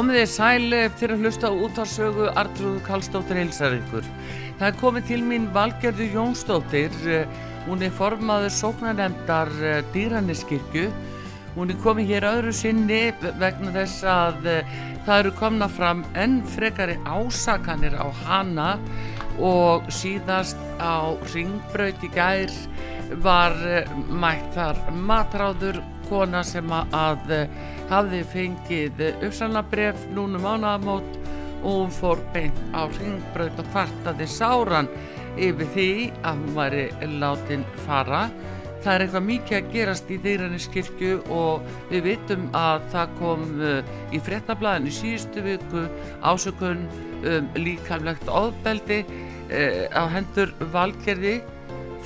Komið þið sæli fyrir að hlusta út á sögu Artrúðu Kallstóttir heilsar ykkur. Það er komið til mín Valgerður Jónsdóttir, hún er formaður sóknanemdar dýranniskirkju. Hún er komið hér öðru sinni vegna þess að það eru komna fram enn frekari ásakanir á hana og síðast á ringbraut í gær var mætt þar matráður kona sem að hafði fengið uppsannlabref núnum ánaðamót og hún fór beint á ringbraut og kvartaði sáran yfir því að hún væri látin fara. Það er eitthvað mikið að gerast í þeirranniskirkju og við vitum að það kom í frettablaðinu síðustu viku ásökun um, líkamlegt ofbeldi uh, á hendur valgerði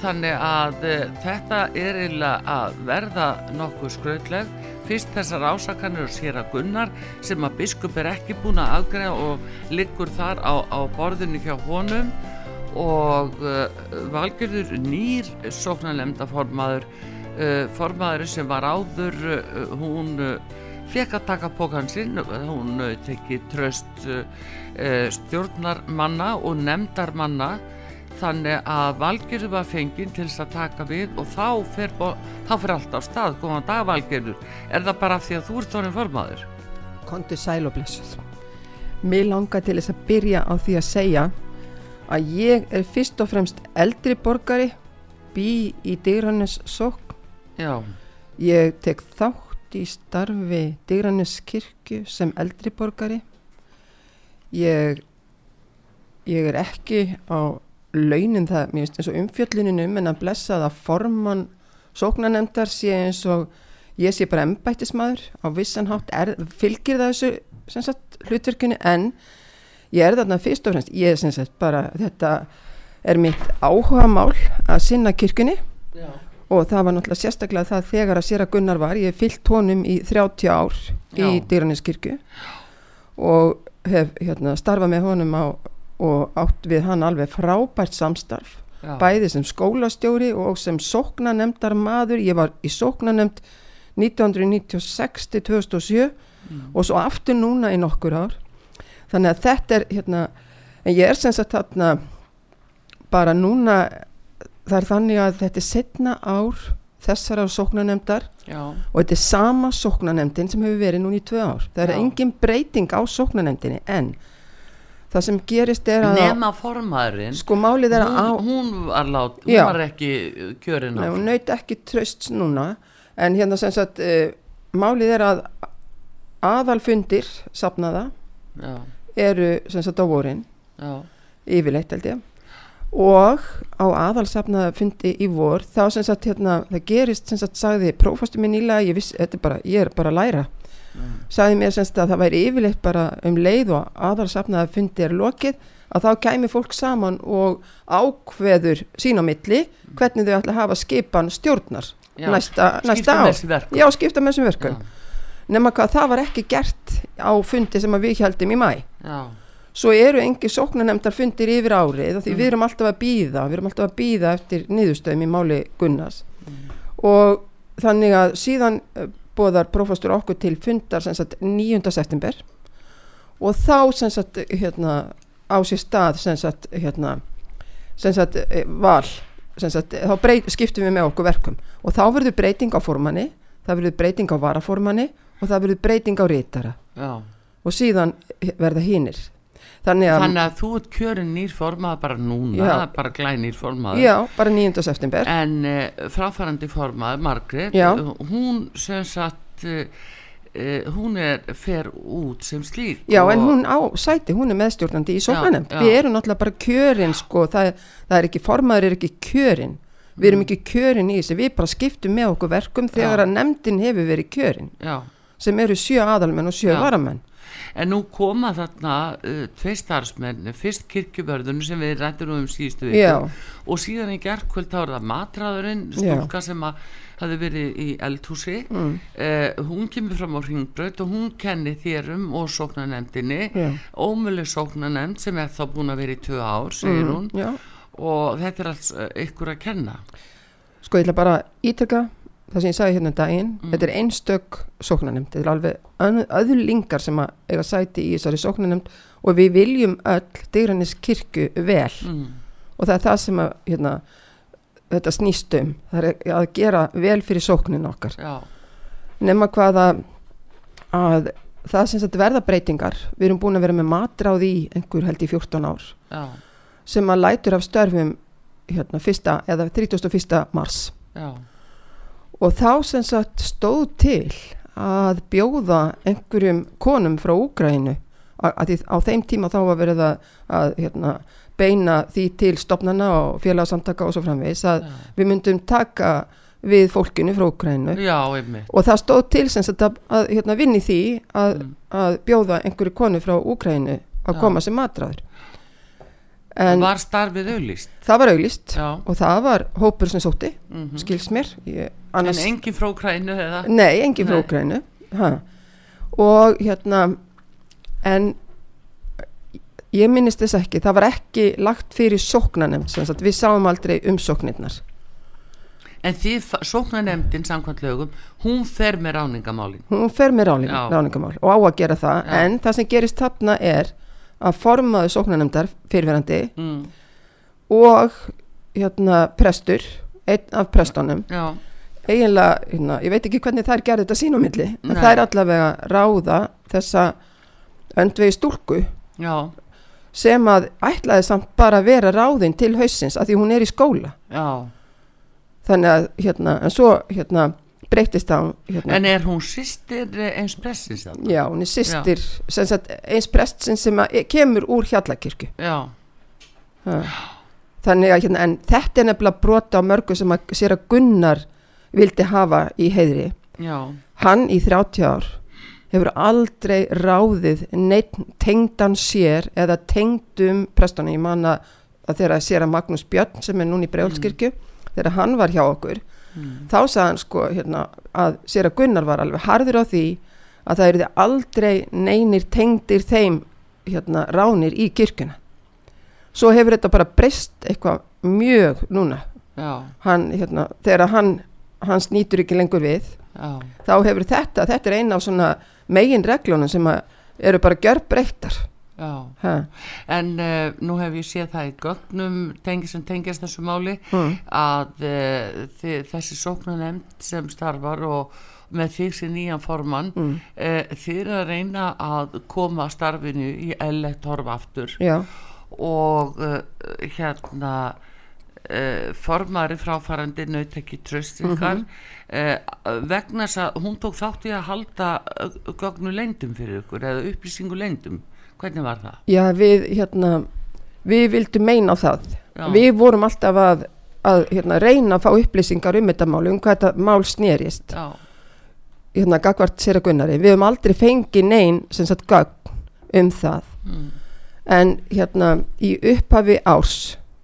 þannig að uh, þetta er eiginlega að verða nokkuð skröðleg fyrst þessar ásakanir og sér að Gunnar sem að biskup er ekki búin að afgreða og liggur þar á, á borðinu hjá honum. Og uh, valgjörður nýr sóknarlemda formaður uh, formaður sem var áður hún fekk að taka pókansinn hún tekið tröst stjórnarmanna og nefndarmanna þannig að valgjörðu var fenginn til þess að taka við og þá fer, þá fer allt á stað. Góðan dag valgjörður er það bara því að þú ert þorinn formaður? Kondi sæl og blessuð. Mér langar til þess að byrja á því að segja að ég er fyrst og fremst eldri borgari bý í Digrannes sók Já. Ég tek þátt í starfi Digrannes kirkju sem eldri borgari. Ég ég er ekki á launin það, mér finnst eins og umfjölluninum en að blessa það formann sóknanemndar sé eins og ég sé bara embættismadur á vissanhátt er, fylgir það þessu sagt, hlutverkinu en ég er þarna fyrst og fremst, ég er sagt, bara þetta er mitt áhuga mál að sinna kirkunni Já. og það var náttúrulega sérstaklega það þegar að sér að Gunnar var, ég fyllt honum í 30 ár Já. í Dýraninskirkju og hef hérna, starfað með honum á og átt við hann alveg frábært samstarf Já. bæði sem skólastjóri og sem sóknanemdar maður ég var í sóknanemd 1996 til 2007 og svo aftur núna í nokkur ár þannig að þetta er hérna, en ég er sem sagt þarna bara núna það er þannig að þetta er setna ár þessara sóknanemdar Já. og þetta er sama sóknanemdin sem hefur verið núna í tvö ár það er Já. engin breyting á sóknanemdinni en það sem gerist er að nema formaðurinn sko málið er að hún, hún var lát, hún var ekki kjörin Nei, á hún naut ekki tröst núna. En hérna sem sagt uh, málið er að aðalfundir safnaða Já, eru sem sagt á vorin. Yfirleitt held ég. Og á aðalsafnaða fundi í vor þá sem sagt hérna það gerist sem sagt sagði prófastu minn ílega ég, viss, er bara, ég er bara að læra sagði mér sem sagt að það væri yfirleitt bara um leið og aðalsafnaða fundi er lokið að þá kæmi fólk saman og ákveður sín á milli hvernig þau ætla að hafa skipan stjórnar já. næsta, næsta verkum. já skipta með þessum verkum nema hvað það var ekki gert á fundi sem við heldum í mæ já, svo eru engi sóknanemndar fundir yfir árið því Mm. við erum alltaf að býða við erum alltaf að býða eftir niðurstöðum í máli Gunnars Mm. og þannig að síðan bóðar prófastur okkur til fundar sagt 9. september og þá sagt hérna á sér stað sem sagt hérna eh, val sem sagt þá breyt, skiptum við með okkur verkum og þá verður breyting á formanni það verður breyting á varaformanni og það verður breyting á rítara já. og síðan verða hínir þannig að, þannig að þú ert kjörin nýr formaður bara núna, Já. bara glænýr formaður já, bara 9. september en uh, fráfærandi formaður Margrét, Já. uh, hún sem sagt uh, uh, hún er fer út sem slík já, en hún á sæti, hún er meðstjórnandi í já. við erum náttúrulega bara kjörin sko, það, það er ekki, formaður er ekki kjörin við erum ekki kjörin í þessu, við bara skiptum með okkur verkum þegar Já. að nefndin hefur verið kjörin já. sem eru sjö aðalmenn og sjö varamenn En nú koma þarna uh, tvei starfsmenn, fyrst kirkjubörðun sem við rættum um síðustu viku Já. og síðan í gerkvöld þá er það matræðurinn, Já. stúlka sem að hafi verið í eldhúsi mm. uh, hún kemur fram á ringbraut og hún kenni þér um og sóknanemdinni Já. ómölu sóknanemd sem er þá búin að vera í tvö ár, segir hún mm, já. og þetta er alls uh, ykkur að kenna sko ég ætla bara ítöka það sem ég sagði hérna um daginn Mm. þetta er einstök sóknanemnd þetta er alveg öðlingar sem að eiga sæti í þessari sóknanemnd og við viljum öll dyrannis kirkju vel. Mm. og það er það sem að hérna, þetta snýst um. Það er að gera vel fyrir sóknin okkar. Já, nema hvað að, að það sem þetta verða breytingar. Við erum búin að vera með matráð í einhver held í 14 ár já, sem að lætur af störfum hérna, fyrsta, eða 31. mars. Já, og þá sem sagt stóð til að bjóða einhverjum konum frá Úgrænu að, því á þeim tíma þá var verið að, að hérna, beina því til stopnana og félagsamtaka og svo framvegis að já. við myndum taka við fólkinu frá Úgrænu og það stóð til sem sagt að, að hérna, vinni því að, Mm. að bjóða einhverju konu frá Úgrænu að Já. koma sem matræður en Var starfið auðlist það var auglist Já, og það var hópur sem sótti mm skils mér. Ég, en annars, engin frá krænu eða? Nei, engin ha. og hérna en ég minnist þess ekki það var ekki lagt fyrir sóknanemnd sem sagt, við sáum aldrei umsóknirnar En því sóknanemdin samkvæmt lögum hún fer með ráningamálin hún fer með ráningamál og á að gera það Já. en það sem gerist þarna er að formaðu sóknanemndar fyrirverandi mm. og hérna prestur einn af prestunum. Já, eiginlega, hérna, ég veit ekki hvernig þær gerði þetta sín á milli, en þær allavega ráða þessa öndvegi stúlku já, sem að ætlaði samt bara að vera ráðin til hausins að því hún er í skóla. Já. Þannig að hérna, en svo hérna breytist það hérna, En er hún sýstir eins pressins þarna? já, hún er sýstir eins prestsinn sem að, kemur úr hjallakirkju. Já, Ha. þannig að hérna, en þetta er nefnilega brota á mörgu sem að sér að Gunnar vildi hafa í heiðri. Já, hann í 30 ár hefur aldrei ráðið neitt tengdan sér eða tengdum prestunum, ég man að að sér að Magnús Björn sem er núna í Breolskirkju, þegar hann var hjá okkur mm. þá sagði hann sko hérna, að sér að Gunnar var alveg harður á því að það eru aldrei neinir tengdir þeim hérna, ránir í kirkjuna svo hefur þetta bara breyst eitthvað mjög núna hann, hérna, þegar hann hans nýtur ekki lengur við já þá hefur þetta, þetta er eina af svona megin reglunum sem að eru bara gjörbreyttar Já, ha. En uh, nú hef ég séð það í gögnum tengi sem tengjast þessu máli mm. að uh, þessi sóknanemnd sem starfar og með því sem nýjan formann Mm. uh, þið eru að reyna að koma starfinu í ellegt horf aftur. Já, og hérna formari fráfarandi naut ekki tröstingar mm vegna þess að hún tók þátt í að halda gögnu leyndum fyrir ykkur eða upplýsingu leyndum hvernig var það? já við hérna við vildum meina á það. Já. við vorum alltaf að, að hérna, reyna að fá upplýsingar um þetta mál um hvað þetta mál snerist. Já, hérna gagvart sér að Gunnari. Við höfum aldrei fengið nein sem sagt gögn um það. Mm, en hérna í upphafi árs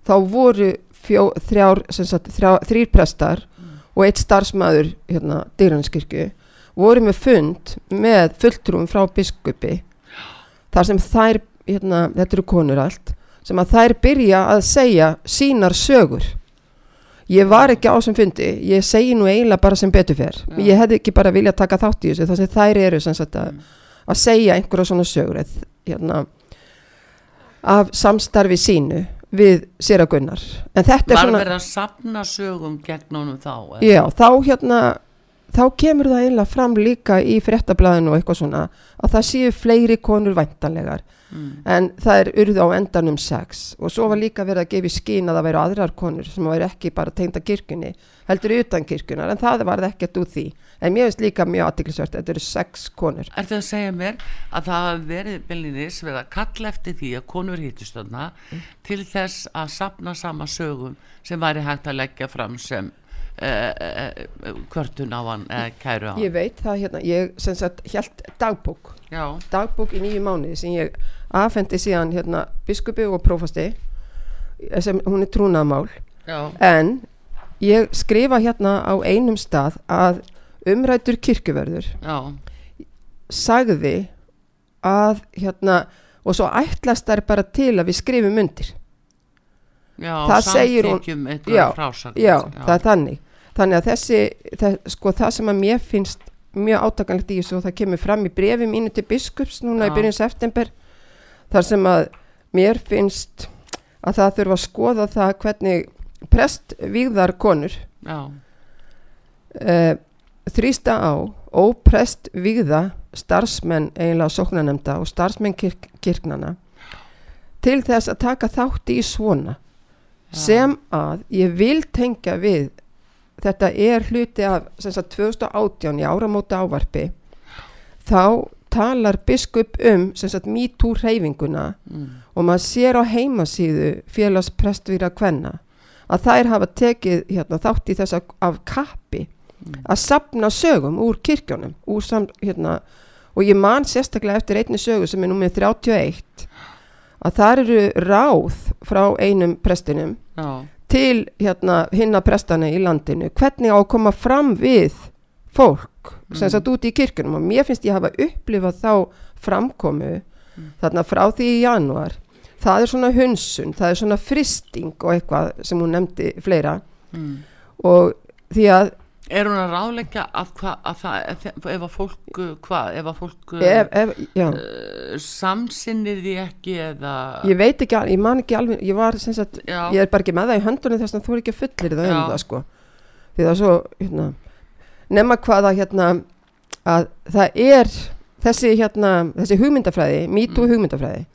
þá voru fjó, þrjár, sem sagt, þrjá, þrýr prestar og eitt starfsmæður hérna, dýranskirkju voru með fund með fulltrúum frá biskupi þar sem þær, hérna, þetta eru konur allt sem að þær byrja að segja sínar sögur ég var ekki á sem fundi ég segi nú eiginlega bara sem betur fer Já. ég hefði ekki bara viljað taka þátt í þessu þar sem þær eru sem sagt að, að segja einhverja svona sögur eð, hérna, af samstarfi sínu við sér að gunnar var svona verið að sapna sögum gegn honum þá eða? já, þá hérna þá kemur það eiginlega fram líka í fréttablaðinu og eitthvað svona að það séu fleiri konur væntanlegar. Mm. en það er urð á endanum sex. Og svo var líka verið að gefa í skín að það væru aðrar konur sem væri ekki bara tengda kirkjunni heldur utan kirkjunar en það var ekkert út því. En mér finnst líka mjög aðtiklisvert þetta eru sex konur. Er það að segja mér að það hafi verið byllinis verið að kalla eftir því að konur hittust þarna til þess að sapna sama sögum sem væri hægt að leggja fram sem kvörtun á hann kæru á hann. Ég veit það hérna, ég sem sagt held dagbók. Já, dagbók í nýju mánuði sem ég afhendi síðan hérna biskupi og prófasti sem hún er trúnaðmál já, en ég skrifa hérna á einum stað að umrætur kirkjuverður já, sagði að hérna og svo ætlast þær bara til að við skrifum undir. Já Það segir hún- já, frásagn já, það er þannig þannig að þessi, það, sko það sem að mér finnst mjög átakanlegt í þessu og það kemur fram í brefi mínu til biskups núna Já. í byrjun september þar sem að mér finnst að það þurfa að skoða það hvernig prest víðar konur já, uh, þrýsta á óprest víða starfsmenn eiginlega sóknanemnda og starfsmenn kirk, kirknana til þess að taka þátt í svona Já. sem að ég vil tengja við þetta er hluti af sagt 2018 í áramóta ávarpi. Þá talar biskup um MeToo reyfinguna mm, og maður sér á heimasíðu félags prestvýra kvenna að þær hafa tekið hérna, þátt í þess af kappi að sapna sögum úr kirkjónum úr sam, hérna, og ég man sérstaklega eftir einni sögu sem er númið 31 að þar eru ráð frá einum prestinum já, til hérna, hinna prestana í landinu. Hvernig á að koma fram við fólk sem Mm. satt út í kirkjunum? Og mér finnst ég hafa upplifað þá framkomu þarna frá því í janúar. Það er svona hunsun, það er svona fristing og eitthvað sem hún nefndi fleira. Mm. og því að Er hún að ráleggja að, hva, að það, ef, að fólk, uh, hvað, ef að fólk uh, ef, ef, uh, samsinnir því ekki eða, ég veit ekki, ég man ekki alveg ég var sem sagt, já, ég er bara ekki með það í höndunum þess að þú er ekki fullir það um það sko. Því það er svo, hérna nema hvaða hérna að það er þessi hérna, þessi hugmyndafræði MeToo Mm. hugmyndafræði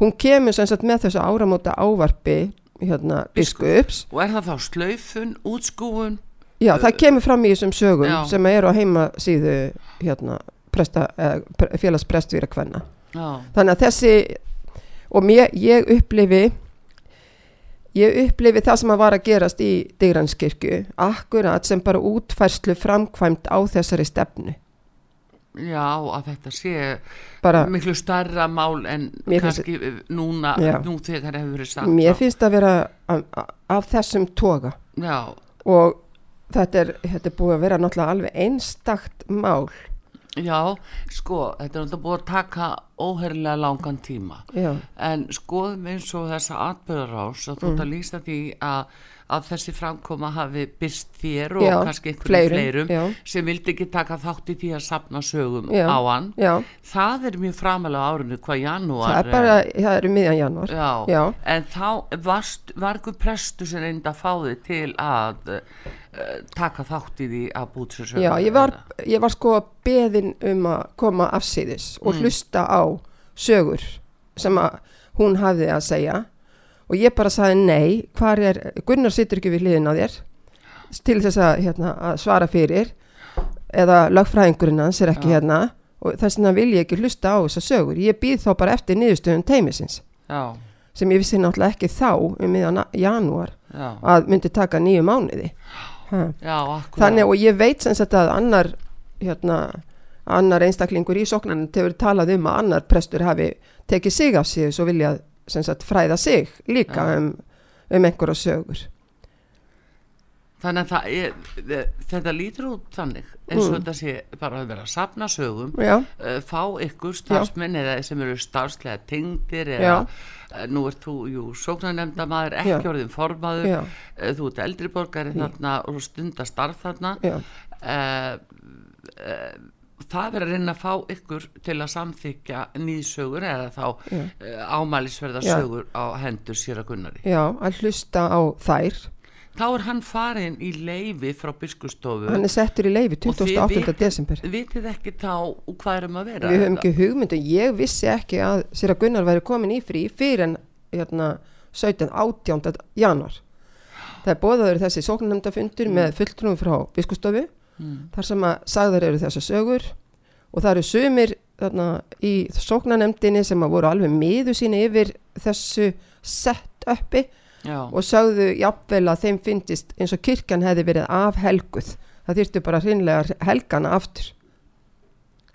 hún kemur sem sagt með þessu áramóta ávarpi hérna biskups. og er það þá slaufun, útskúfun, já, það kemur fram í þessum sögum Já. sem eru á heimasíðu hérna eh, pre- félags prestvíra kvenna. Já, þannig að þessi og mér, ég upplifi ég upplifi það sem að var að gerast í Digranskirkju akkurat sem bara útfærslu framkvæmt á þessari stefnu. Já, að þetta sé bara, miklu starra mál en finnst- kannski uh, núna, Já. nú þegar hefur verið sagt mér finnst að vera af, af þessum toga. Já, og þetta er, þetta er búið að vera náttúrulega alveg einstakt mál. Já, sko, þetta er náttúrulega búið að taka óherlega langan tíma. Já, en skoðum eins og þessa atbyrðarás að þú ert að Mm. lýsa því að, að þessi framkoma hafi byrst þér og já kannski einhverjum fleirum, fleirum sem vildi ekki taka þátt í því að sapna sögum Já. á hann. já, það er mjög framalega árinu hvað janúar það er bara það eru miðjan janúar. En þá varst, var einhver prestu sem reyndi að fá þig til að uh, taka þátt í því að búið sér sögum Já, ég var, ég var sko beðin um að koma afsýðis og Mm. hlusta á sögur sem að hún hafði að segja og ég bara sagði nei, hvar er, Gunnar situr ekki við hliðin á þér til þess að, hérna, að svara fyrir. Eða lögfræðingurinn hans er ekki Já. hérna. Og þess vegna vil ég ekki hlusta á þessa sögur. Ég býð þá bara eftir niðurstöðun teimisins já, sem ég vissi náttúrulega ekki þá um miðan janúar já, að myndi taka nýju mánuði. Þannig og ég veit sem sagt að annar, hérna, annar einstaklingur í sóknarnir hefur talað um að annar prestur hafi tekið sig af sig svo vilja sagt fræða sig líka Já. um, um einhverja sögur. þannig að er, eh, þetta lítur út þannig eins og Mm. þetta sé bara að vera að sapna sögum Já, uh, fá ykkur starfsmenn eða sem eru starfslega tengdir eða Já. uh, nú ert þú, jú, sóknarnemndamaður ekki Já. orðin formaður já, uh, þú ert eldri borgari Já. þarna og stunda starf þarna já, uh, uh, það er að reyna að fá ykkur til að samþykja nýðsögur eða þá Já. uh, ámælisverða sögur á hendur sér að Gunnari já, að hlusta á þær. þá er hann farin í leifi frá biskustofu hann er settur í leifi Og þið 28. vitið- desember ekki þá hvað er um að vera við höfum ekki hugmyndu ég vissi ekki að sér að Gunnar væri komin í frí fyrir en hérna, 17. 18. januar það er bóðaður þessi sóknarnefndafundur með fulltrúum frá biskustofu Mm. þar sem að sagðar eru þessar sögur. Og það eru sumir þarna, í sóknarnefndinni sem að voru alveg miðu síni yfir þessu Já, og sagðu jafnvel að þeim fyndist eins og kirkjan hefði verið afhelguð. Það þyrftu bara hreinlega helgana aftur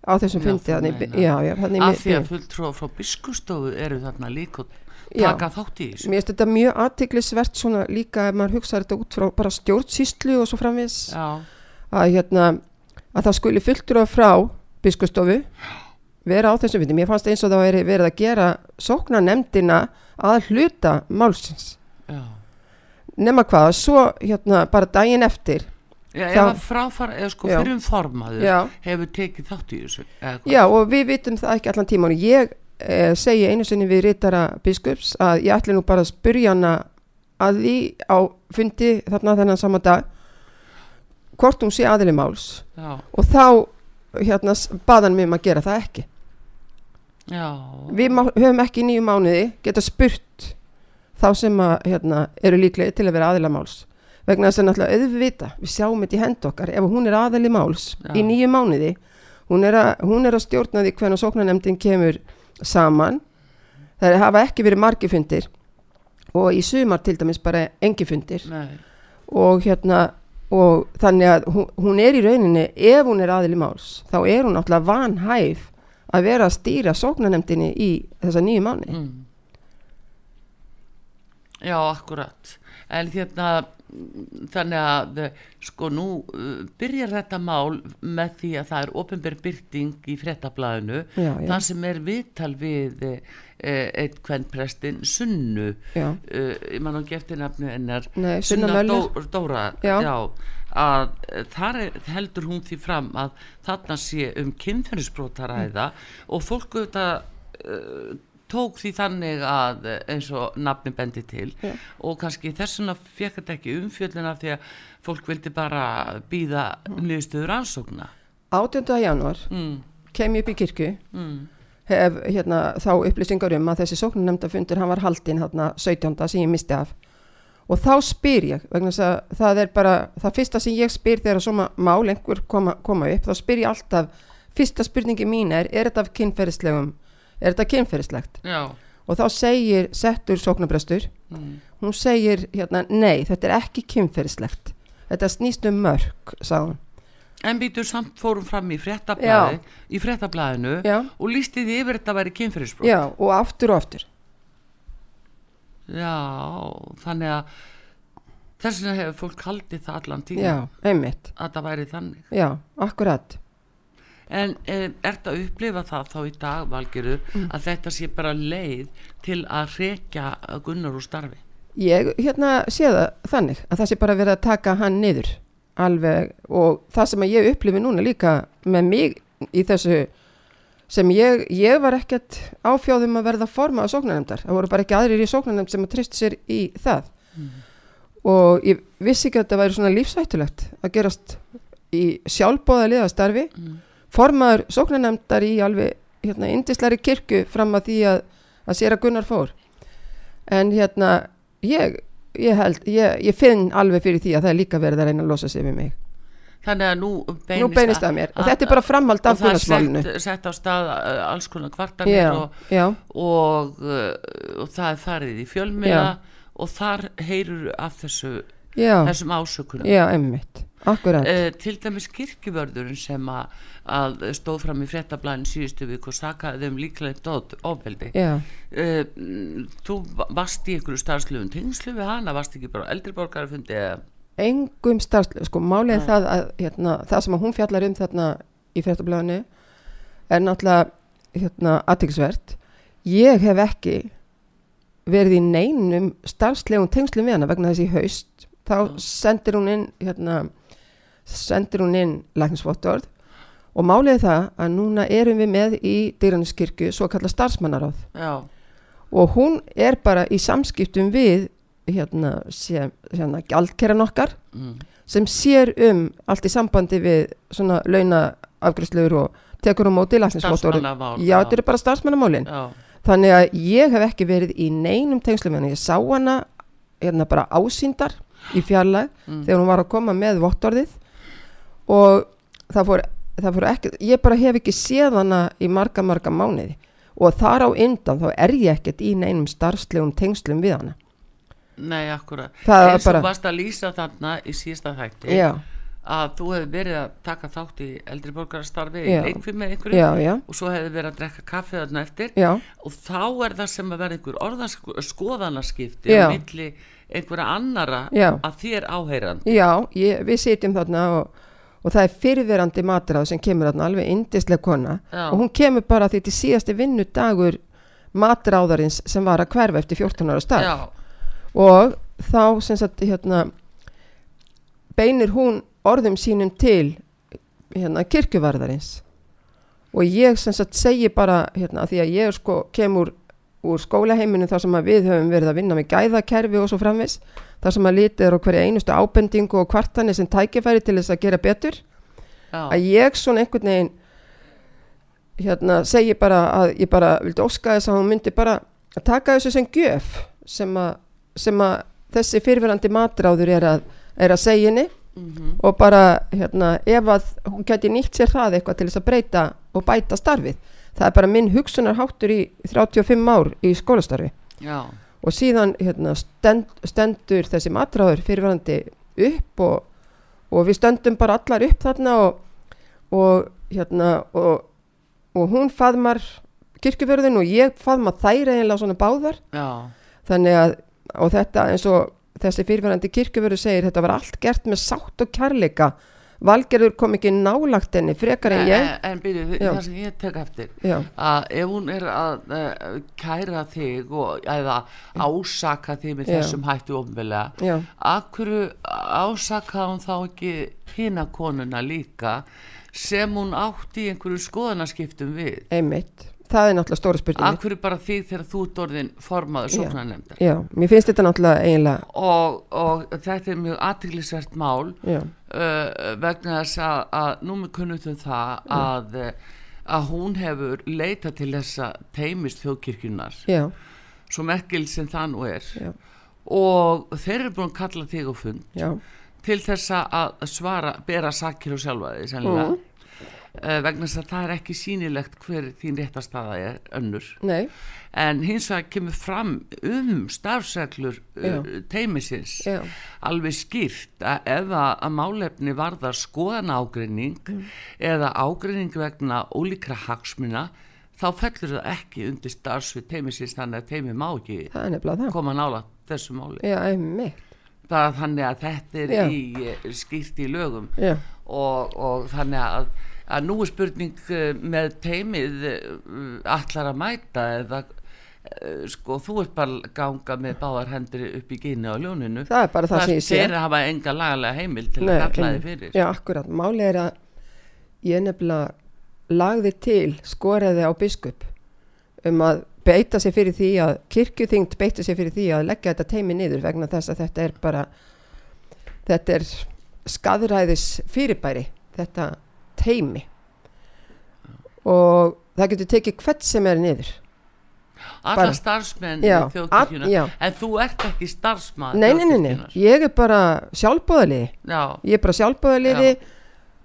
á þessum fundi af því að fulltrúa frá biskustofu eru þarna líka og já, taka þátt í þessu. Mér finnst þetta mjög aðtiklisvert líka ef maður hugsaður þetta út frá bara stjórnsýslu og svo framvis Já, að hérna að það skuli fulltrúa frá biskustofu vera á þessum fundi, mér fannst eins og það væri verið að gera sóknarnefndina að hluta málsins. Já. Nema hvað, svo hérna bara daginn eftir Já, Þá- að fráfara, eða sko Já. fyrir um formaður hefur tekið þátt í þessu eða? Já og við vitum það ekki allan tíman ég eh, segi einu sinni við rítara biskups að ég ætli nú bara að spyrja hana að því á fundi þarna þennan sama dag hvort hún sé aðili máls. Já, og þá hérna s- bað hann mig um að gera það ekki. Já. Við höfum ekki í nýju mánuði geta spurt þá sem að hérna, eru líklega til að vera aðila máls. Vegna þess að náttúrulega auðvita við sjáum þetta í hend okkar ef hún er aðili máls Já. í nýju mánuði hún er, að, hún er að stjórna því hvernig sóknarnemndin kemur saman. Það hafa ekki verið margi fundir og í sumar til dæmis bara engi fundir. Nei, og hérna og þannig að hún, hún er í rauninni ef hún er aðili máls þá er hún náttúrulega vanhæf að vera að stýra sóknarnemndinni í þessa nýju mánu mm. Já, akkurat. En hérna þannig að sko nú uh, byrjar þetta mál með því að það er ofinber byrting í frettablaðinu þar sem er viðtal við uh, eitt kvennprestin Sunnu. Já, uh, ég man ekki eftir nafnu hennar. Nei, Sunna. Dó, Dóra Já. að eh, þar er, heldur hún því fram að þarna sé um kynferðisbrótaræða og fólk auðvitað uh, tók því þannig að eh, eins og nafni bendi til. Já. og kannski þessuna fekk þetta ekki umfjöllina því að fólk vildi bara býða niðurstöður ansókna 18. januar mm, kem ég upp í kirkju. Mm, hef hérna, þá upplýsingar um að þessi sóknarnemndafundur hann var haldinn hérna 17. sem ég misti af. Og þá spyr ég vegna þess að það er bara það fyrsta sem ég spyr þegar svona mál einhver koma, koma upp þá spyr ég alltaf fyrsta spurningi mín er er þetta kynferðislegum er þetta kynferðislegt? Og þá segir settur sóknarbrestur mm, hún segir hérna nei þetta er ekki kynferðislegt. Þetta snýst um mörg sagði hún en býtur samt fórum fram í fréttablaði í fréttablaðinu já, og lísti því yfir þetta að væri kynferðisbrót já og aftur og aftur. Já, þannig að þess vegna hefur fólk haldið það allan tíma já, einmitt. að það væri þannig. já, akkurat. En eh, ert að upplifa það þá í dag, Valgerur, Mm. að þetta sé bara leið til að rekja Gunnar úr starfi? Ég hérna sé það þannig að það sé bara verið að taka hann niður alveg og það sem ég upplifi núna líka með mig í þessu sem ég, ég var ekkert áfjóðum að verða forma á sóknarnemdar það voru bara ekki aðrir í sóknarnemd sem að trist sér í það. Og ég vissi ekki að þetta væri svona lífsættulegt að gerast í sjálfbóða liðastarfi. Mm. formaður sóknarnemdar í alveg hérna indislæri kirkju fram að því að, að sér að Gunnar fór. En hérna ég, ég held, ég, ég finn alveg fyrir því að það er líka verið að reyna að losa sig við mig. Þannig að nú beinist, nú beinist það mér. Og þetta er bara framhald af og það er Gunnarsmálinu sett, sett á stað uh, alls konar kvartanir já, og, já, og, uh, og það er farið í fjölmiðla og þar heyrur af þessu, já, þessum ásökunum. já, emmitt akkurat, Uh, til dæmis kirkjuvörðurinn sem að, að stóð fram í fréttablaðin síðustu vik og sakaði þeim líklega ofbeldi. Uh, þú va- varst í einhverju starfslöfum tengslu við hana, varst ekki bara á eldri borgarafundi eða? Engum starfslega, sko málið er það að hérna, það sem að hún fjallar um þarna í fréttablaðinu er náttúrulega hérna, aðtækisvert ég hef ekki verið í neinum starfslegum tengslum við hana vegna þess í haust þá sendir hún inn hérna, sendir hún inn læknisvottorð og málið það að núna erum við með í dýraniskirkju svo kalla starfsmannaráð já, og hún er bara í samskiptum við hérna, hérna gjaldkerran okkar mm. sem sér um allt í sambandi við svona launaafgræslur og tekur um móti læknisvottorðum. Starfsmannamál, Já, þetta eru bara starfsmannamálin. Já, Þannig að ég hef ekki verið í neinum tengslum hana. Ég sá hana hérna bara ásýndar í fjarlag Mm. þegar hún var að koma með vottorðið og það fór, það fór ekki, ég bara hef ekki séð hana í marga, marga mánuði og þar á undan þá er ég ekkert í neinum starfslegum tengslum við hana. nei, akkurat eins og varst að lýsa þarna í síðasta þætti Já, að þú hefði verið að taka þátt í eldri borgarastarfi Já. einhver með einhverju já, já, og svo hefði verið að drekka kaffi þarna eftir já, og þá er það sem að vera einhver orðaskoðanaskipti Já. á milli einhverja annara Já. að þér áheyran já, ég, við sitjum þarna og, og það er fyrirverandi matráð sem kemur þarna alveg indislega kona Já. og hún kemur bara því til síðasti vinnudagur matráðarins sem var að hverfa eftir 14 ára starf. já, og þá sem sagt hérna beinir hún orðum sínum til hérna kirkjuvarðarins og ég sem sagt segi bara hérna því að ég sko kemur úr skólaheiminu þar sem við höfum verið að vinna með gæðakerfi og svo framvis þar sem að litið er á hverja einustu ábendingu og kvartanir sem tækifæri til þess að gera betur. Já, að ég svona einhvern veginn hérna segi bara að ég bara vildi óska þess að hún myndi bara að taka þessu sem gjöf sem að, sem að þessi fyrirverandi matráður er að, er að segja henni. Mhm, og bara hérna ef að hún geti nýtt sér það eitthvað til þess að breyta og bæta starfið það er bara minn hugsunarháttur í 35 ár í skólastarfi. Já, og síðan hérna, stend, stendur þessi matráður fyrirverandi upp og, og við stöndum bara allar upp þarna og, og hérna og, og hún faðmar kirkjuförðin og ég faðma þær eiginlega svona báðar. Já, þannig að og þetta eins og þessi fyrirverandi kirkjuförður segir þetta var allt gert með sátt og kærleika Valgerður kom ekki nálagt henni frekar en ég. en, en byrju, það sem ég tek eftir já, að ef hún er að uh, kæra þig og, eða ásaka þig með Já. þessum hættu ofnvelega akkur ásakaði hún þá ekki hina konuna líka sem hún átti í einhverju skoðanaskiptum við? Einmitt það er náttúrulega stóra spurningi akkur bara þig þegar þú ert orðin formaður sóknarnefndar? Já, mér finnst þetta náttúrulega eiginlega og, og þetta er mjög aðtiklisvert mál uh, vegna þess að, að nú með kunnutum það að, uh, að hún hefur leitað til þessa teimist þjóðkirkjunar já, svo merkil sem það nú er. Já, og þeir eru búin að kalla þig á fund já, til þess að svara, bera sakir og sjálfa því sennilega. Mm. Uh, vegna þess að það er ekki sýnilegt hver þín réttastaða er önnur. Nei, en hins vegar kemur fram um starfsreglur Já. teimisins já, alveg skýrt að ef að, að málefni varðar skoðan ágreining Mm. eða ágreining vegna ólíkra hagsmuna þá fellur það ekki undir starfsvið teimisins þannig að teimi má ekki koma nála þessu máli. Já, þannig að þetta er í, eh, skýrt í lögum. Já, og, og þannig að, að nú er spurning eh, með teimið allar að mæta eða uh, sko þú ert bara að ganga með báðar hendur upp í gínu á ljóninu. Það er bara það, sem ég sé. þeir hafa enga lagalega heimil til Nei, að kalla þið fyrir. Já, akkurat. Máli er að ég nefnilega lagði til skoraði á biskup um að beita sér fyrir því að kirkjuþyngd beita sér fyrir því að leggja þetta teimi niður vegna þess að þetta er bara þetta er skadræðis fyrirbæri þetta teimi og það getur tekið hvert sem er niður. Alla bara- starfsmenn Já, þjóðkirkjuna. já. en þú ert ekki starfsmann nei, nei, nei, nei, ég er bara sjálfbóðaliði já, ég er bara sjálfbóðaliði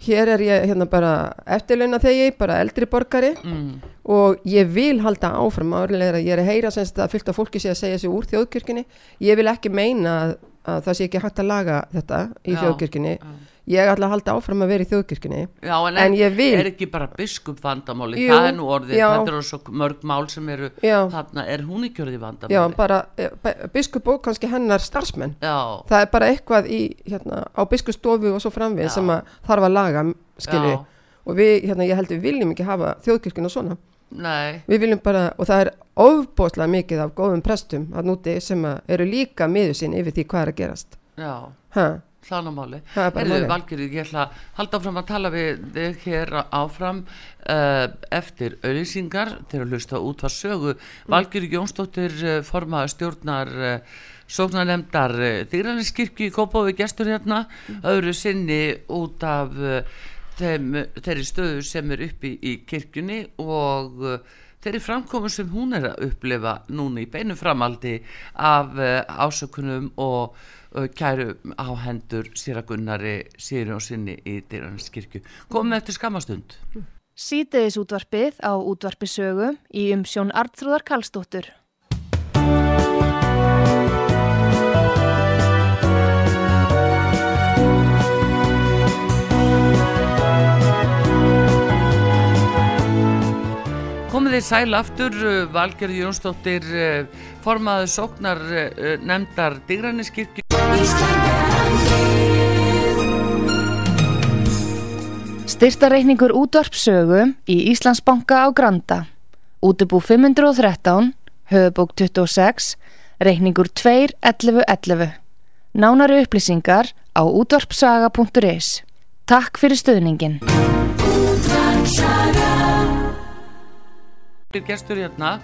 hér er ég hérna bara eftirlauna þegi, bara eldri borgari. Mm, og ég vil halda áfram áriðlega ég er að heyra semst að fylgta fólki sé að segja sig úr þjóðkirkjunni. Ég vil ekki meina að, að það sé ekki hægt að laga þetta í Já, þjóðkirkjunni. já. Ég ætla að halda áfram að vera í þjóðkirkjunni já, en, en ég vil er ekki bara biskup vandamáli? Jú, það er nú orðið, já. þetta eru svo mörg mál sem eru já, þarna, er hún ekki orðið vandamáli? Já, bara eh, biskup og kannski hennar starfsmenn. Já, það er bara eitthvað í, hérna, á biskustofu og svo framvið sem að þarf að laga skilji, og við, hérna, ég held við viljum ekki hafa þjóðkirkjuna svona. Nei. Við viljum bara, og það er ofbóðslega mikið af góðum prestum að núti sem að eru líka miður sín yfir því hvað er að gerast. Já, ha, þannig máli það er bara Heyrðu, máli Valgerður, ég ætla að halda áfram að tala við þig hér áfram uh, eftir auðlýsingar til að hlusta út var sögu Mm. Valgerður Jónsdóttir uh, formaður stjórnar uh, sóknarnemdar Þýraniskirkju í Kópaví gestur hérna öðru sinni út af þeim, þeirri stöðu sem er uppi í kirkjunni og þeirri framkomu sem hún er að upplifa núna í beinu framaldi af ásökunum og kæru á hendur Sýragunnari Sýri og sinni í Þýraniskirkju. Komum eftir skamastund. Sýteðis útvarpið á útvarpisögu í umsjón Artrúðar Kallstóttur. Komið þið sæl aftur, Valgerði Jónsdóttir, formaðu sóknar nefndar Digraninskirkju. Styrtareikningur útvarpsögu í Íslandsbanka á Granda. Útubú 513, höfubók 26, reikningur 2.11.11. Nánari upplýsingar á útvarpsaga.is. Takk fyrir stöðningin. Gestur hérna,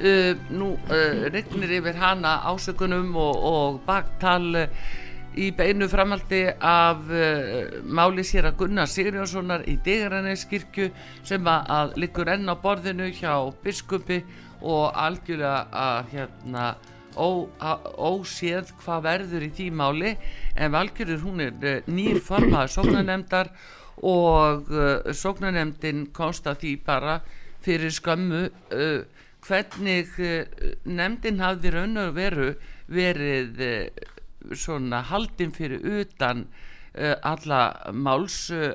uh, nú uh, reiknir yfir hana ásökunum og, og baktal uh, í beinu framaldi af uh, máli sér að Gunnar Sigurjónssonar í Degaranneskirkju sem að, að liggur enn á borðinu hjá biskupi og algjörlega að hérna óséð hvað verður í því máli. En Valgjörður hún er uh, nýr formaður sóknanemdar og uh, sóknanemdin konsta því bara fyrir skömmu hvernig nefndin hafði raun og veru verið svona haldin fyrir utan uh, alla máls uh,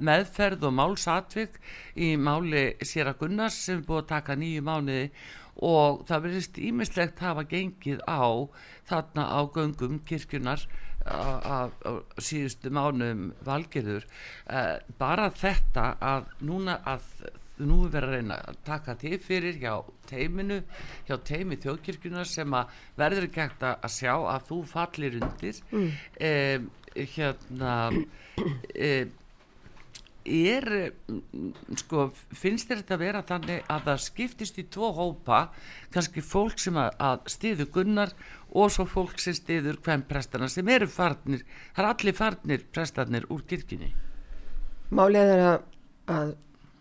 meðferð og málsatvik í máli Sera Gunnars sem búið að taka nýju mánuði og það verðist ímislegt hafa gengið á þarna á göngum kirkjunar af síðustu mánuðum valgerður. Uh, bara þetta að núna að nú er verið að reyna að taka til fyrir hjá teiminu, hjá teimi þjóðkirkuna sem að verður ekki hægt að sjá að þú fallir undir mm. eh, hérna eh, er sko, finnst þér þetta að vera þannig að það skiptist í tvo hópa kannski fólk sem að, að stiðu gunnar og svo fólk sem stiður hvem prestana sem eru farnir það er allir farnir prestarnir úr kirkini Málið er að, að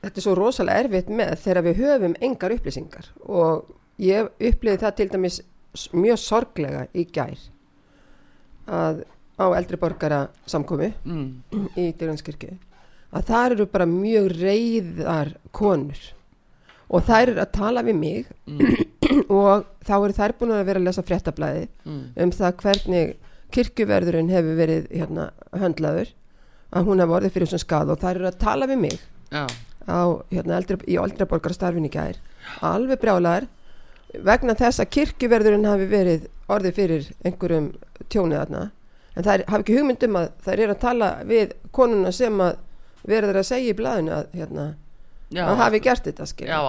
þetta er svo rosalega erfitt með þegar við höfum engar upplýsingar og ég uppliði það til dæmis mjög sorglega í gær að á eldri borgara samkomi mm. í Dyrjánskirkju að það eru bara mjög reyðar konur og þær eru að tala við mig mm. og þá eru þær búin að vera að lesa fréttablaði mm. um það hvernig kirkjuverðurinn hefur verið hérna, höndlaður að hún hefur orðið fyrir svona skad og þær eru að tala við mig Já á, hérna, eldri, í oldraborgarstarfinni gær. Alveg brjálar vegna þess að kirkjuverðurinn hafi verið orðið fyrir einhverjum tjónið aðna en það hafi ekki hugmyndum að það er að tala við konuna sem að verður að segja í blæðinu að hérna, Já, að hafi gert þetta Já,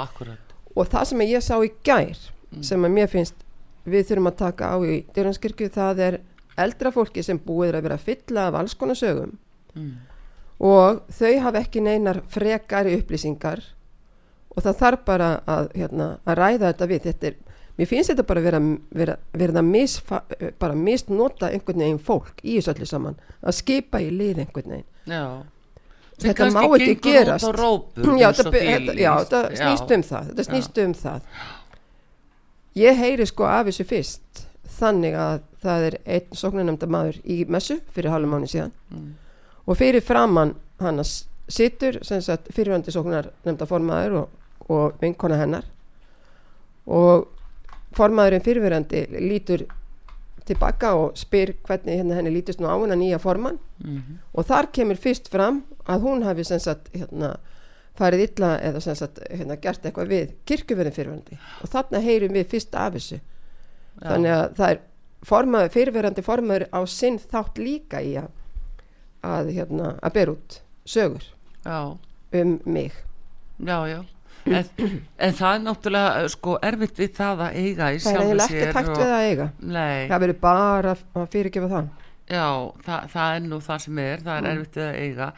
og það sem ég sá í gær mm. sem að mér finnst við þurfum að taka á í dyrjanskirkju það er eldra fólki sem búið að vera fylla af alls konar sögum. Mm og þau hafa ekki neinar frekari upplýsingar. Og það þarf bara að, hérna, að ræða þetta við. Þetta er, mér finnst þetta bara vera, vera, vera misfa, bara misnota einhvern veginn fólk í þessu öllu saman. Að skipa í lið einhvern veginn. Já. þetta má ekki gerast. rópur, já, þetta, þetta, já, þetta snýst um það. Þetta snýst um það. Ég heyri sko af þessu fyrst þannig að það er einn sóknarnemnda maður í messu fyrir halvum mánu síðan. Mm og fyrir framann hann sittur fyrirvændi sóknar nefnda formaður og, og vinkona hennar og formaðurinn fyrirverandi lítur tilbaka og spyr hvernig hérna henni lítist nú á hennar nýja formann mm -hmm. og þar kemur fyrst fram að hún hafi sagt, hérna, farið illa eða sagt, hérna, gert eitthvað við kirkjuverðin fyrirverandi og þarna heyrum við fyrst af þessu ja. þannig að það er formaður, fyrirverandi formaður á sinn þátt líka í að að, hérna, að bera út sögur já. um mig. Já, já. En, en það er náttúrulega eh, sko erfitt við það að eiga það er ekki takt og... við að eiga. Nei. það verður bara að fyrirgefa það. Já, það, það er nú það sem er það er mm. erfitt við að eiga.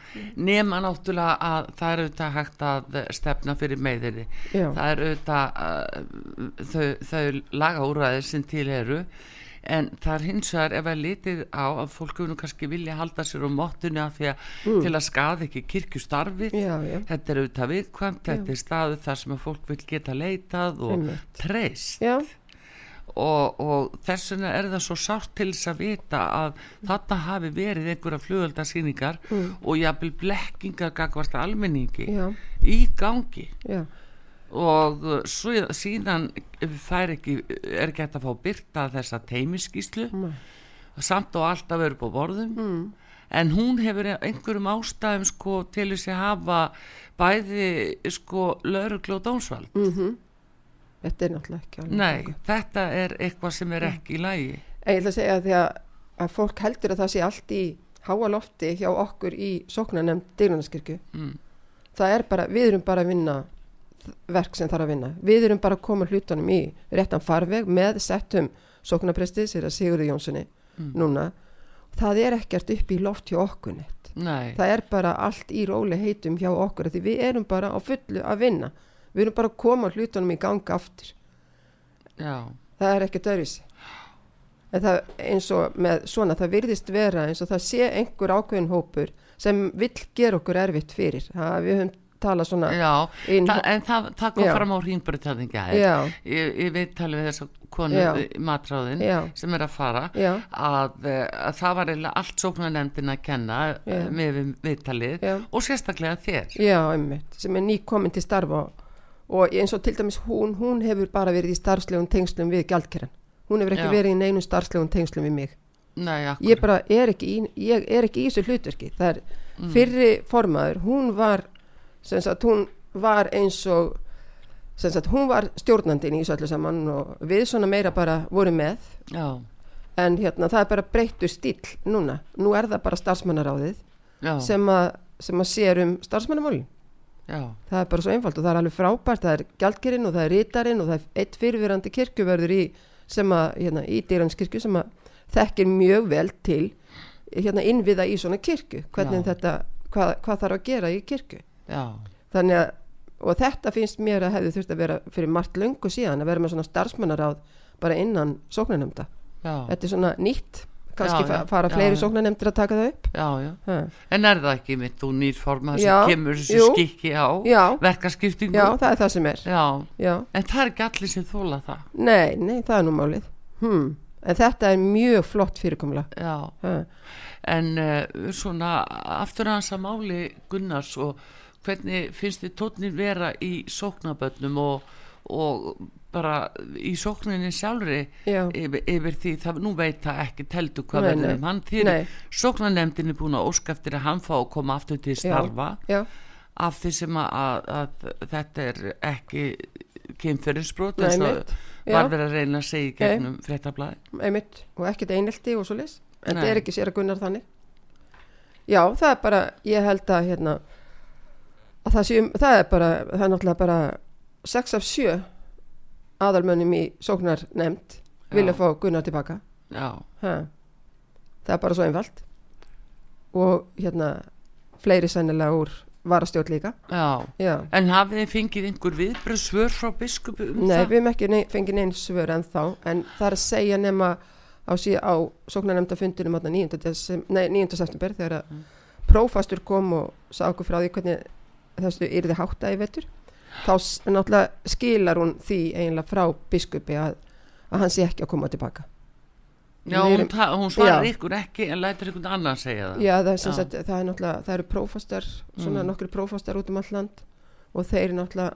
Nema náttúrulega að það er auðvitað hægt að stefna fyrir meðinni það er auðvitað uh, þau, þau laga úræðir sem til eru en það er hins vegar ef að litið á að fólk nú kannski vilja halda sér á móttunni af því að til að skaða ekki já. þetta er auðvitað viðkvæmt, þetta er staðu þar sem að fólk vil geta leitað og treyst. Já, og, og þess vegna er það svo sárt til þess að vita að þetta hafi verið einhverja flugöldasýningar og jafnvel blekkingar gagvart almenningi já, í gangi. Já, og uh, síðan fær ekki, er ekki hægt að fá byrta þessa teimiskíslu Nei. samt og alltaf verið på borðum mm. en hún hefur einhverjum ástæðum sko til þess að hafa bæði sko lauruglu og dómsvald mhm. Þetta er náttúrulega ekki alveg. nei, nógu. þetta er eitthvað sem er ekki í lagi ég ætla að segja því að, að fólk heldur að það sé allt í háa lofti hjá okkur í sóknarnemnd dýrunarskirkju. mm. Það er bara, við erum bara að vinna verk sem þarf að vinna. Við erum bara að koma hlutunum í réttan farveg með settum sóknarprestið, sér að Sigurði Jónssoni núna. Það er ekkert upp í loft hjá okkur neitt. nei, Það er bara allt í róli heitum hjá okkur því við erum bara á fullu að vinna. Við erum bara að koma hlutunum í ganga aftur. já það er ekkert öðruvísi en það eins og með svona það virðist vera eins og það sé einhver ákveðin hópur sem vill gera okkur erfitt fyrir það, við höfum talað svona Já, inn, Þa, en það, það kom Já. fram á hrýnbreytaðinga já, ég, ég veit talið við þessa konu Já. í matráðin sem er að fara að, eh, að það var allt sóknarnefndin að kenna Já. já. með við- viðtalið og sérstaklega þér. Já, einmitt sem er ný komin til starfa og eins og til dæmis hún, hún hefur bara verið í starfslegum tengslum við gjaldkerran hún hefur ekki verið í neinum starfslegum tengslum við mig. Nei, ég bara er ekki í, ég er ekki í þessu hlutverki. Það er fyrri formaður hún var sem sagt hún var eins og sem sagt hún var stjórnandinn í þessu öllu saman og við svona meira bara vorum með. Já, en hérna það er bara breyttur stíl núna, nú er það bara starfsmannaráðið sem að, sem að sér um starfsmannamálin. Já, það er bara svo einfalt og það er alveg frábært. Það er gjaldkerinn og það er rítarinn og það er eitt fyrirverandi kirkjuverður í sem að, hérna, í dýranskirkju sem að þekkir mjög vel til hérna innviða í svona kirkju. Hvernig Já. þetta, hvað, hvað þarf að gera í kirkju þannig að, og þetta finnst mér að hefði þurft að vera fyrir margt löngu síðan að vera með svona starfsmannaráð bara innan sóknarnemnda, já, þetta er svona nýtt kannski Já, já, fara fleiri já. sóknarnemndir að taka það upp. Já. En er það ekki mitt þú nýr formað sem Já, kemur þessu skikki á já, verkaskiptingu? já, það er það sem er. Já, já, en það er ekki allir sem þóla það. nei, nei, það er nú málið. Hmm. en þetta er mjög flott fyrirkomla en uh, svona aftur að hans að máli Gunnars og hvernig finnst þið tónir vera í sóknabönnum og, og bara í sókninni sjálfri já, yfir, yfir því það nú veit það ekki teldu hvað verður um hann. Því nei, sóknarnefndin er búin að óska eftir að hann fá að koma aftur til starfa já, af því sem að, að, að þetta er ekki kynferðisbrot nei, eins og já, var verið að reyna að segja gegnum fréttablaði einmitt, og ekkert einelti og svo leys en það er ekki sér að gunnar þannig. Já, það er bara ég held að hérna að það, sé, það er bara það er náttúrulega bara 6 af 7 aðalmönnum í sóknar nefnd vilja fá gunnar tilbaka. Það er bara svo einfalt. Og hérna fleiri sennilega úr varastjórn líka. Já. Já. En hafið þið fengið einhver viðbröð svör frá biskupu um Nei, það? við hefum ekki nei, fengið neins svör en þá, en það er að segja nema á, á sóknarnemndafundinum 9. Desem, nei, 9. september þegar að prófastur kom og sá okkur frá því hvernig þessu yrði hátta í vetur þá náttúrulega skilar hún því eiginlega frá biskupi að, að hann sé ekki að koma tilbaka Já, hún, erum- ta- hún svarar ykkur ekki en lætur ykkur annar segja það Já, það er, Já. sagt, það er náttúrulega, það eru prófastar svona Mm. nokkru prófastar út um all land og þeir náttúrulega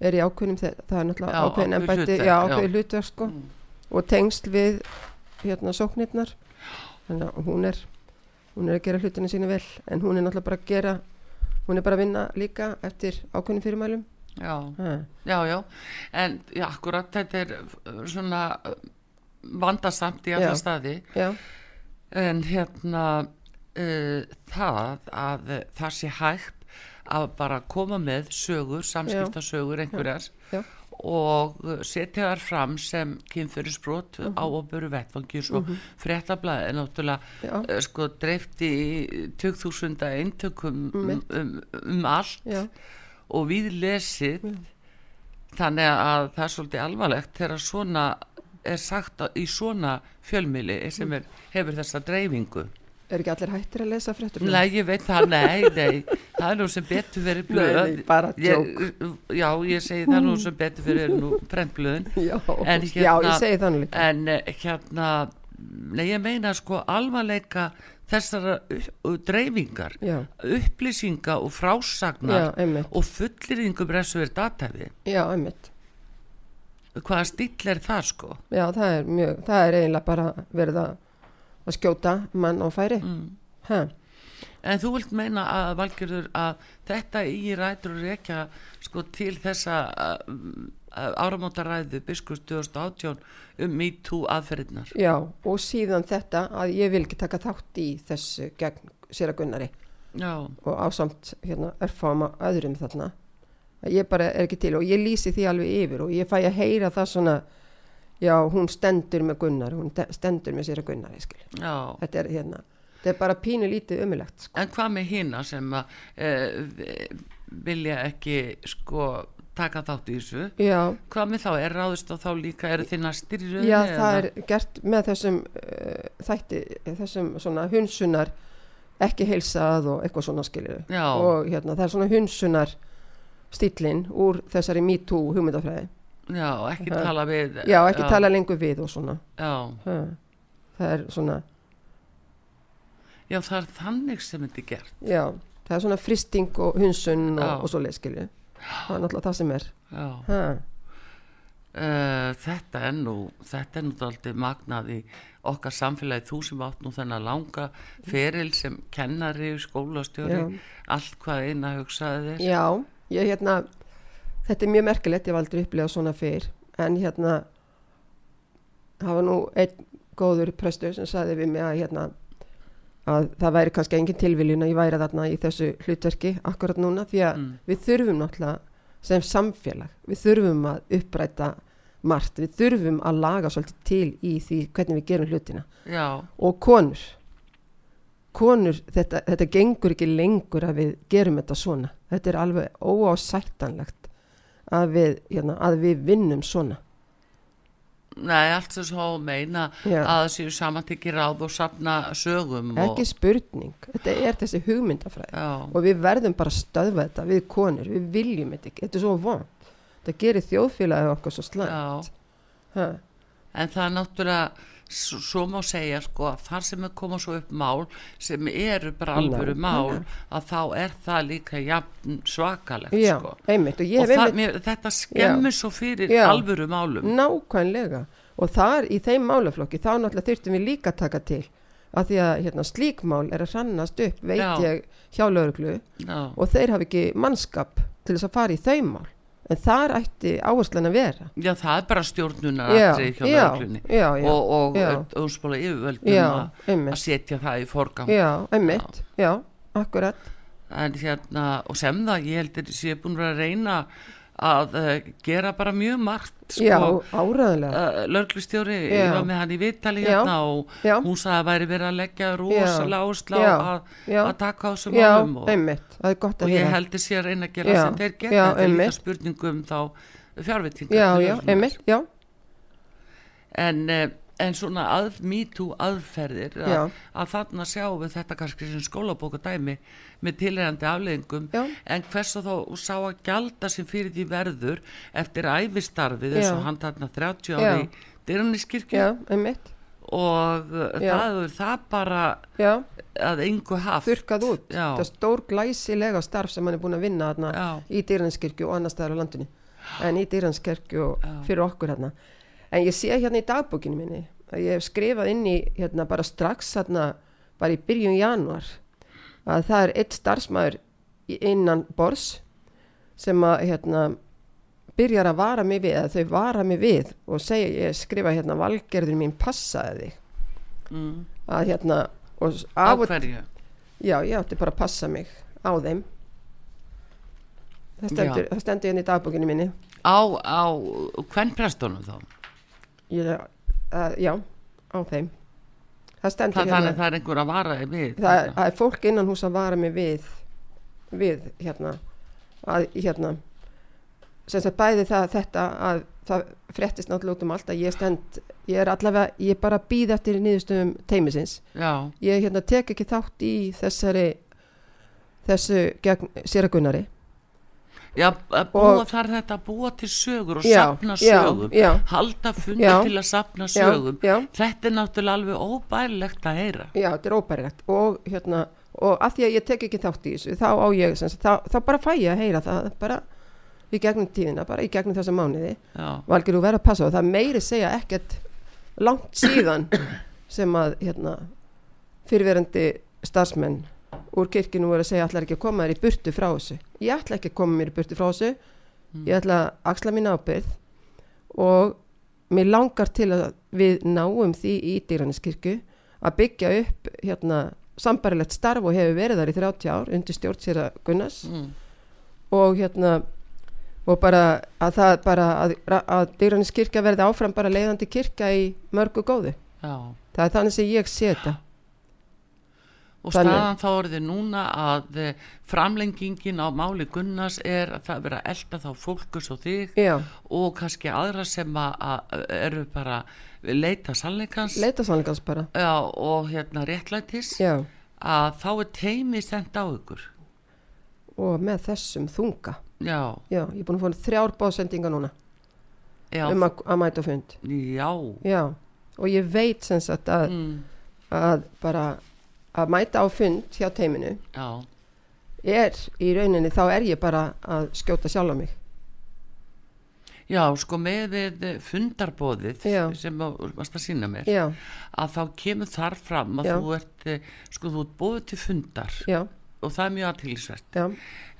er í ákveðnum, það er náttúrulega ákveðin já, já. ákveðin hlutverk sko Mm. og tengsl við hérna sóknirnar þannig að hún er hún er að gera hlutinu sína vel en hún er náttúrulega bara að gera hún er bara að vinna líka eftir ákveðnum fyrirmælum. Já, ha. já, já. En já, akkurat þetta er uh, svona uh, vandasamt í alla Já. staði. Já, en hérna uh, það að það sé hægt að bara koma með sögur, samskiptasögur einhverjar. Já. Og uh, setja þar fram sem kynfyrirsbrot Mhm. á að buru vettfangi svo fréttablaði er náttúrulega já, uh, sko dreift í 2000 eintökum um, Mitt. um, um allt já, og við lesið þannig að það er svolítið alvarlegt þegar svona er sagt á- í svona fjölmili sem er, hefur þessa dreifingu Er ekki allir hættir að lesa fréttur? Nei, ég veit það, nei, nei það er nú sem betur verið blöð Nei, nei, bara ég, Já, ég segi það nú sem betur fyrir nú prentblöðin Já, En já, hérna- ég segi þannig líka. En eh, hérna, nei, ég meina sko alvarleika þessara u- dreifingar, Já, upplýsinga og já, frásagnar einmitt. og fullýringum resuður datafi. Já, einmitt. Hvaða stíl er það sko? Já, það er mjög, það er eiginlega bara verið að, að skjóta mann á færi. Mm. En þú vilt meina að Valgerður að þetta í rætur og rekja sko til þessa áramótaræðu biskust 2018 um MeToo aðferðirnar. já, og síðan þetta að ég vil ekki taka þátt í þessu gegn sér að gunnari Já, og ásamt hérna örfáma öðrum þarna. Ég bara er ekki til og ég lýsi því alveg yfir og ég fæ að heyra það svona, já, hún stendur með gunnar, hún stendur með sér að já. Þetta er hérna, þetta er bara pínu lítið ömulegt, sko. En hvað með hina sem að e, vilja ekki sko taka þátt í þessu? Já, Hvað með þá? Er ráðist á þá líka, eru þið næstir í rauninni? Já, það er gert með þessum uh, þætti, þessum svona hunsunar ekki heilsað og eitthvað svona skilir Já. og hérna það er svona hunsunar stílinn úr þessari MeToo hugmyndafræði Já, ekki Ha. tala við. já, ekki tala lengur við og svona Já, það er svona já, það er þannig sem þetta er gert. já, það er svona fristing og hunsun og, Já. og svo leið skilir það er náttúrulega það sem er Já. ha. Uh, þetta er nú þetta er nú aldrei magnað í okkar samfélagi þú sem átt nú þennan langa feril sem kennari, skólastjóri Já. allt hvað eina hugsaði þér Já, ég hérna þetta er mjög merkilegt, ég hef aldrei upplegað svona fyrr. En hérna það var nú einn góður prestur sem sagði við mig að hérna að það væri kannski engin tilviljun að ég væri þarna í þessu hlutverki akkurat núna því að Mm. við þurfum náttúrulega sem samfélag, við þurfum að uppræta margt, við þurfum að laga svolítið til í því hvernig við gerum hlutina. Já, og konur konur, þetta, þetta gengur ekki lengur að við gerum þetta svona. Þetta er alveg óásættanlegt að við, hérna, að við vinnum svona. Nei, allt sem svo meina Já. að það séu samantekki ráð og safna sögum og, ekki spurning, þetta er þessi hugmyndafræði. Já, og við verðum bara að stöðva þetta við konur, við viljum þetta ekki. Þetta er svo vond, þetta gerir þjóðfélagið okkar svo slæmt. En það er náttúrulega s- svo má segja sko að þar sem er koma svo upp mál sem eru bara alvöru mál að þá er það líka jafn svakalegt já, sko. einmitt og og það, mér, þetta skemmir svo fyrir Já. alvöru málum. Nákvæmlega. Og þar í þeim málaflokki þá náttúrulega þurftum við líka taka til að því að hérna, slík mál er að hrannast upp veit Já. ég hjá lauruglu og þeir hafi ekki mannskap til þess að fara í þau mál en þar ætti áherslan að vera. Já, það er bara stjórnunar já, aðrið hjá já, löglunni já, já, og, og já. umspóla yfirvöldum já, að, setja það í forgang. Já, einmitt, já, akkurat. En hérna, og sem það ég heldur sé búin að vera að reyna að uh, gera bara mjög margt já, sko, áræðanlega uh, lörglustjóri, Já. ég var með hann í viðtali Já. hérna og já, hún sagði að væri verið að leggja rosalega áherslu á Já. að, já, að taka á þessum já, málum og, og ég heldur sér reyna að gera Já. sem þeir geta, Já, þetta er líka spurningum þá fjárvitingar já, til já, einmitt, já, en, eh, en svona að, MeToo aðferðir að, að þarna sjáum við þetta kannski sem skólabóka dæmi með tilhengandi afleðingum já, en hvers og þó sá að gjalda sem fyrir því verður eftir æfistarfið eins og hann þarna 30 Já. ári í dyranniskirkju já, einmitt. Og uh, það er það bara já, að engu haft. Þurkað út. Já. það er stór glæsilega starf sem hann er búin að vinna þarna í dýranskirkju og annar staðar á landinu. En í dýranskirkju Já. fyrir okkur hérna en ég sé hérna í dagbókinu minni að ég hef skrifað inn í hérna bara strax hérna bara í byrjun januar að það er eitt starfsmæður innan bors sem að hérna byrjar að vara mig við, að þau vara mig við og segja, ég skrifa hérna valgerður mín passaði þig mm. að hérna á hverju Já, ég átti bara að passa mig á þeim. Það stendur, það stendur hérna í dagbókinu minni. á, á hvern prestunum þá Ég, uh, já, á þeim. Það stendur hérna. þannig að það er einhver að vara þig við það, er, það er fólk innan hús að vara mig við, við hérna, að hérna, sem sagt bæði það þetta að það fréttist náttúrulega út um allt að ég stend, ég er allavega, ég bara býð eftir nýðustöðum teimisins. já, Ég hérna tek ekki þátt í þessari, þessu gegn sér að gunnari. Já, búa Og- þar þetta að búa til sögur og Já, sapna sögum. já. halda fundi til að sapna sögum. þetta er náttúrulega alveg óbærilegt að heyra. Já, þetta er óbærilegt. Og hérna, og að því að ég tek ekki þátt í þessu, þá á ég, sagt, þá, þá bara fæ ég að heyra það, bara í gegnum tíðina, bara í gegnum þessa mánuði. Valgir þú verið að passa og það. Meiri segja ekkert langt síðan sem að hérna, fyrirverandi starfsmenn úr kirkinu voru að segja ætlar ekki að koma þér í burtu frá þessu? Ég ætla ekki að koma mér í burtu frá þessu. Ég ætla að axla mín ábyrð og mér langar til að við náum því í dýraniskirkju að byggja upp hérna sambarilegt starf og hefur verið þar í 30 ár undir stjórn sér að Gunnars. Mm, og hérna og bara að það bara að, að dýranis kirkja verði áfram bara leiðandi kirkja í mörgu góðu. Já. Það er þannig sem ég sé þetta og staðan þá orðið núna að eh, framlengingin á máli Gunnars er að það vera elda þá fólkus og þig já, og kannski aðra sem að, eru bara leita sannleikans. Leita sannleikans bara. Já, og hérna réttlætis. Já, að þá er teimi sendt á ykkur. Og með þessum þunga. Já, ég er búin að fá þrjár báðsendinga núna. Um að, að mæta fund. Já, og ég veit sem sagt að, mm, að bara að mæta á fund hjá teiminu já, er í rauninni þá er ég bara að skjóta sjálf á mig. Já, sko með við fundarbóðið Já. sem varst að sína mér já, að þá kemur þar fram að þú ert eh, sko þú ert bóðið til fundar já, og það er mjög aðtilsvert já.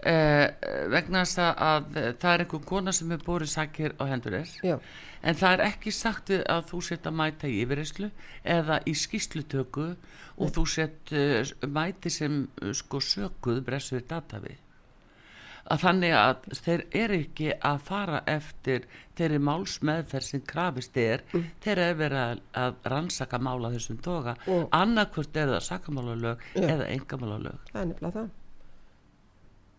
Eh, vegna þess að, að það er einhver kona sem er bórið sakir á hendur já, en það er ekki sagt að þú sett að mæta í yfirreyslu eða í skýslutöku og þú sett uh, mæti sem uh, sko sökuð bressuð datavi að þannig að þeir eru ekki að fara eftir þeirri málsmeðferð sem krafist er þeir eru verið að, að rannsaka mála þessum toga. Og- annarkvort er það sakamálalög Já. eða engamálalög það er nefnilega það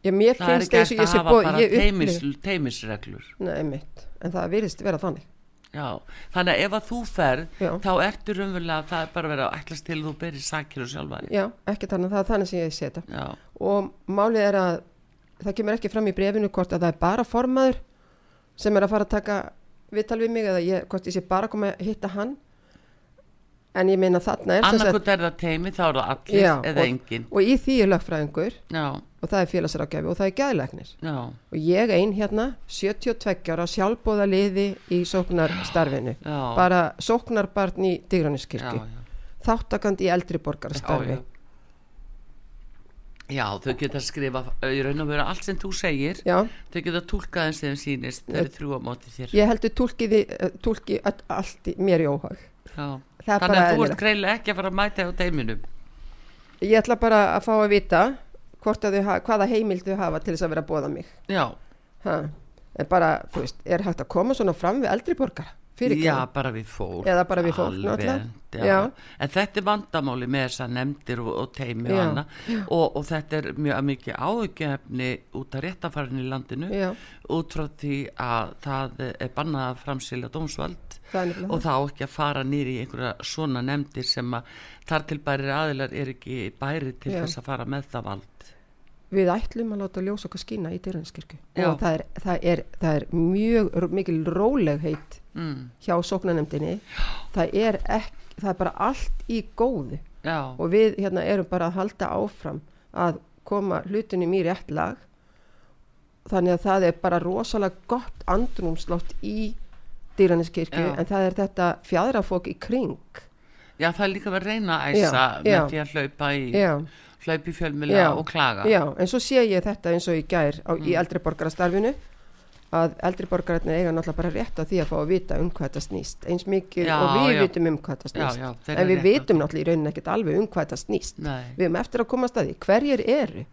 Já, mér það er finnst ekki hægt og ég að sé hafa búið, bara ég teimis, upplif, teimisreglur nei, mitt, en það virðist vera þannig. Já, þannig að ef að þú ferð Já. þá ertu raunverulega það er bara að ætlast til að þú berir sakir og sjálfa þig. Já, ekki þannig, það er þannig sem ég sé þetta. Já, Og málið er að það kemur ekki fram í brefinu hvort að það er bara formaður sem er að fara að taka viðtal við mig eða ég, hvort ég sé bara að koma að hitta hann. En ég meina þarna er annarkot er það teimi þá er það allir Já, eða og- engin. og í því er lögfræðingur Já, og það er félagsrákjafi og það er gæðlegnir. já, Og ég ein hérna, 72 ára sjálfbóða liði í sóknarstarfinu. já. Bara sóknarbarn í já. Þáttakandi í eldri borgarstarfi. Já, já. Já, þau geta skrifa uh, í raun og vera allt sem þú segir Já, þau geta túlkað eins þeim sýnist þau eru þrjú á móti þér ég heldur túlkiði, uh, túlki öll- allt mér í óhag. Þannig að þú ert greiðlega ekki að fara að mæta á teiminum Ég ætla bara að fá að vita hvort að þau ha- hvaða heimild þau hafa til þess að vera að bóða mig. Já, Ha. En bara, þú veist, er hægt að koma svona fram við eldri borgara? Fyrir já, bara við fólk Eða bara við fólk, Alveg, já. Já. En þetta er vandamáli með þessa nefndir og, og teimi og annað. Og, og þetta er mjög mikið áhugjefni út af réttafarin í landinu út frá því að það er bannað að er nefnilega og þá ekki að fara nýri í einhverja svona nefndir sem að þar til bæri aðilar er ekki bæri til þess að fara með það vald Við ætlum að láta ljós okkar skína í dyrranskirkju og það er, það, er, það er mjög mikil rólegheit mm. hjá sóknanemdini. Það er, ek, það er bara allt í góðu Já, og við hérna erum bara að halda áfram að koma hlutunum í rétt lag þannig að það er bara rosalega gott andrumslátt í dýraniskirkju Já. en það er þetta fjadrafók í kring já, það er líka að reyna að æsa Já, með já. því að hlaupa í, í fjölmila Já, og klaga. Já, en svo sé ég þetta eins og í gær á, í eldri borgarastarfinu að eldri borgararnir eiga náttúrulega bara rétt á því að fá að vita um hvað þetta snýst eins mikið Já, og við já. vitum um hvað þetta snýst. en við vitum náttúrulega í rauninni ekkert alveg um hvað þetta snýst. Nei. við erum eftir að komast að því hverjir eru?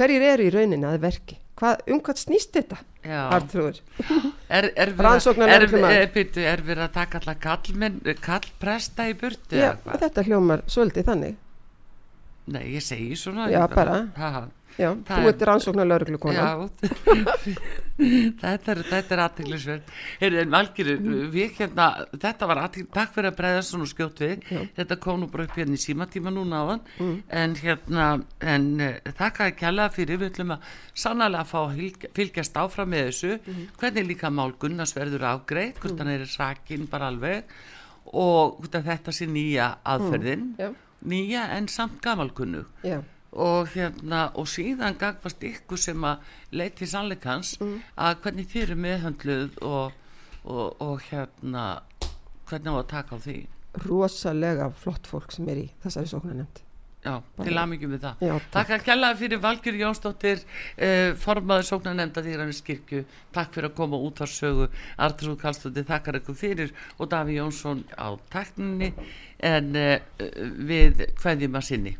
Hverjir eru í rauninni að verki? Hvað, um hvað snýst þetta. Artrúður Er, er, er, er, er verið að taka allar kallpresta í burtu? já, þetta hljómar svolítið þannig Nei, ég segi svona. Já, bara. Ha, já, Það þú er- ert rannsóknar lauruglukona já, þetta er, er aðteglisverð en Valgir, mm. við hérna þetta var aðteglisverð, takk fyrir að breyða svona skjótt við, Já. þetta kom nú bara upp hérna í símatíma núna á hann mm. en hérna, en uh, þakka ekki alveg fyrir, við ætlum að sannlega að fá fylgjast áfram með þessu mm. hvernig líka mál Gunnars verður ágreitt, hvort mm. hann er sakinn bara alveg og þetta sé nýja aðferðin mm. Nýja en samt gamalkunnu. Já. Og hérna og síðan gagvast ykkur sem að leiti sannleikans mm. að hvernig þið eru meðhandluð og, og, og hérna hvernig á að taka á því? Rosalega flott fólk sem er í þessari sóknanemt Já, til aðmyggjum við það. Já, Takk að kella fyrir Valgjör Jónsdóttir eh, formaður sóknanemnda þýrannis kirkju. Takk fyrir að koma út á sögu. Artrúð Kallstóttir, þakkar ykkur fyrir og Daví Jónsson á takninni. En eh, við hvaðjum að sinni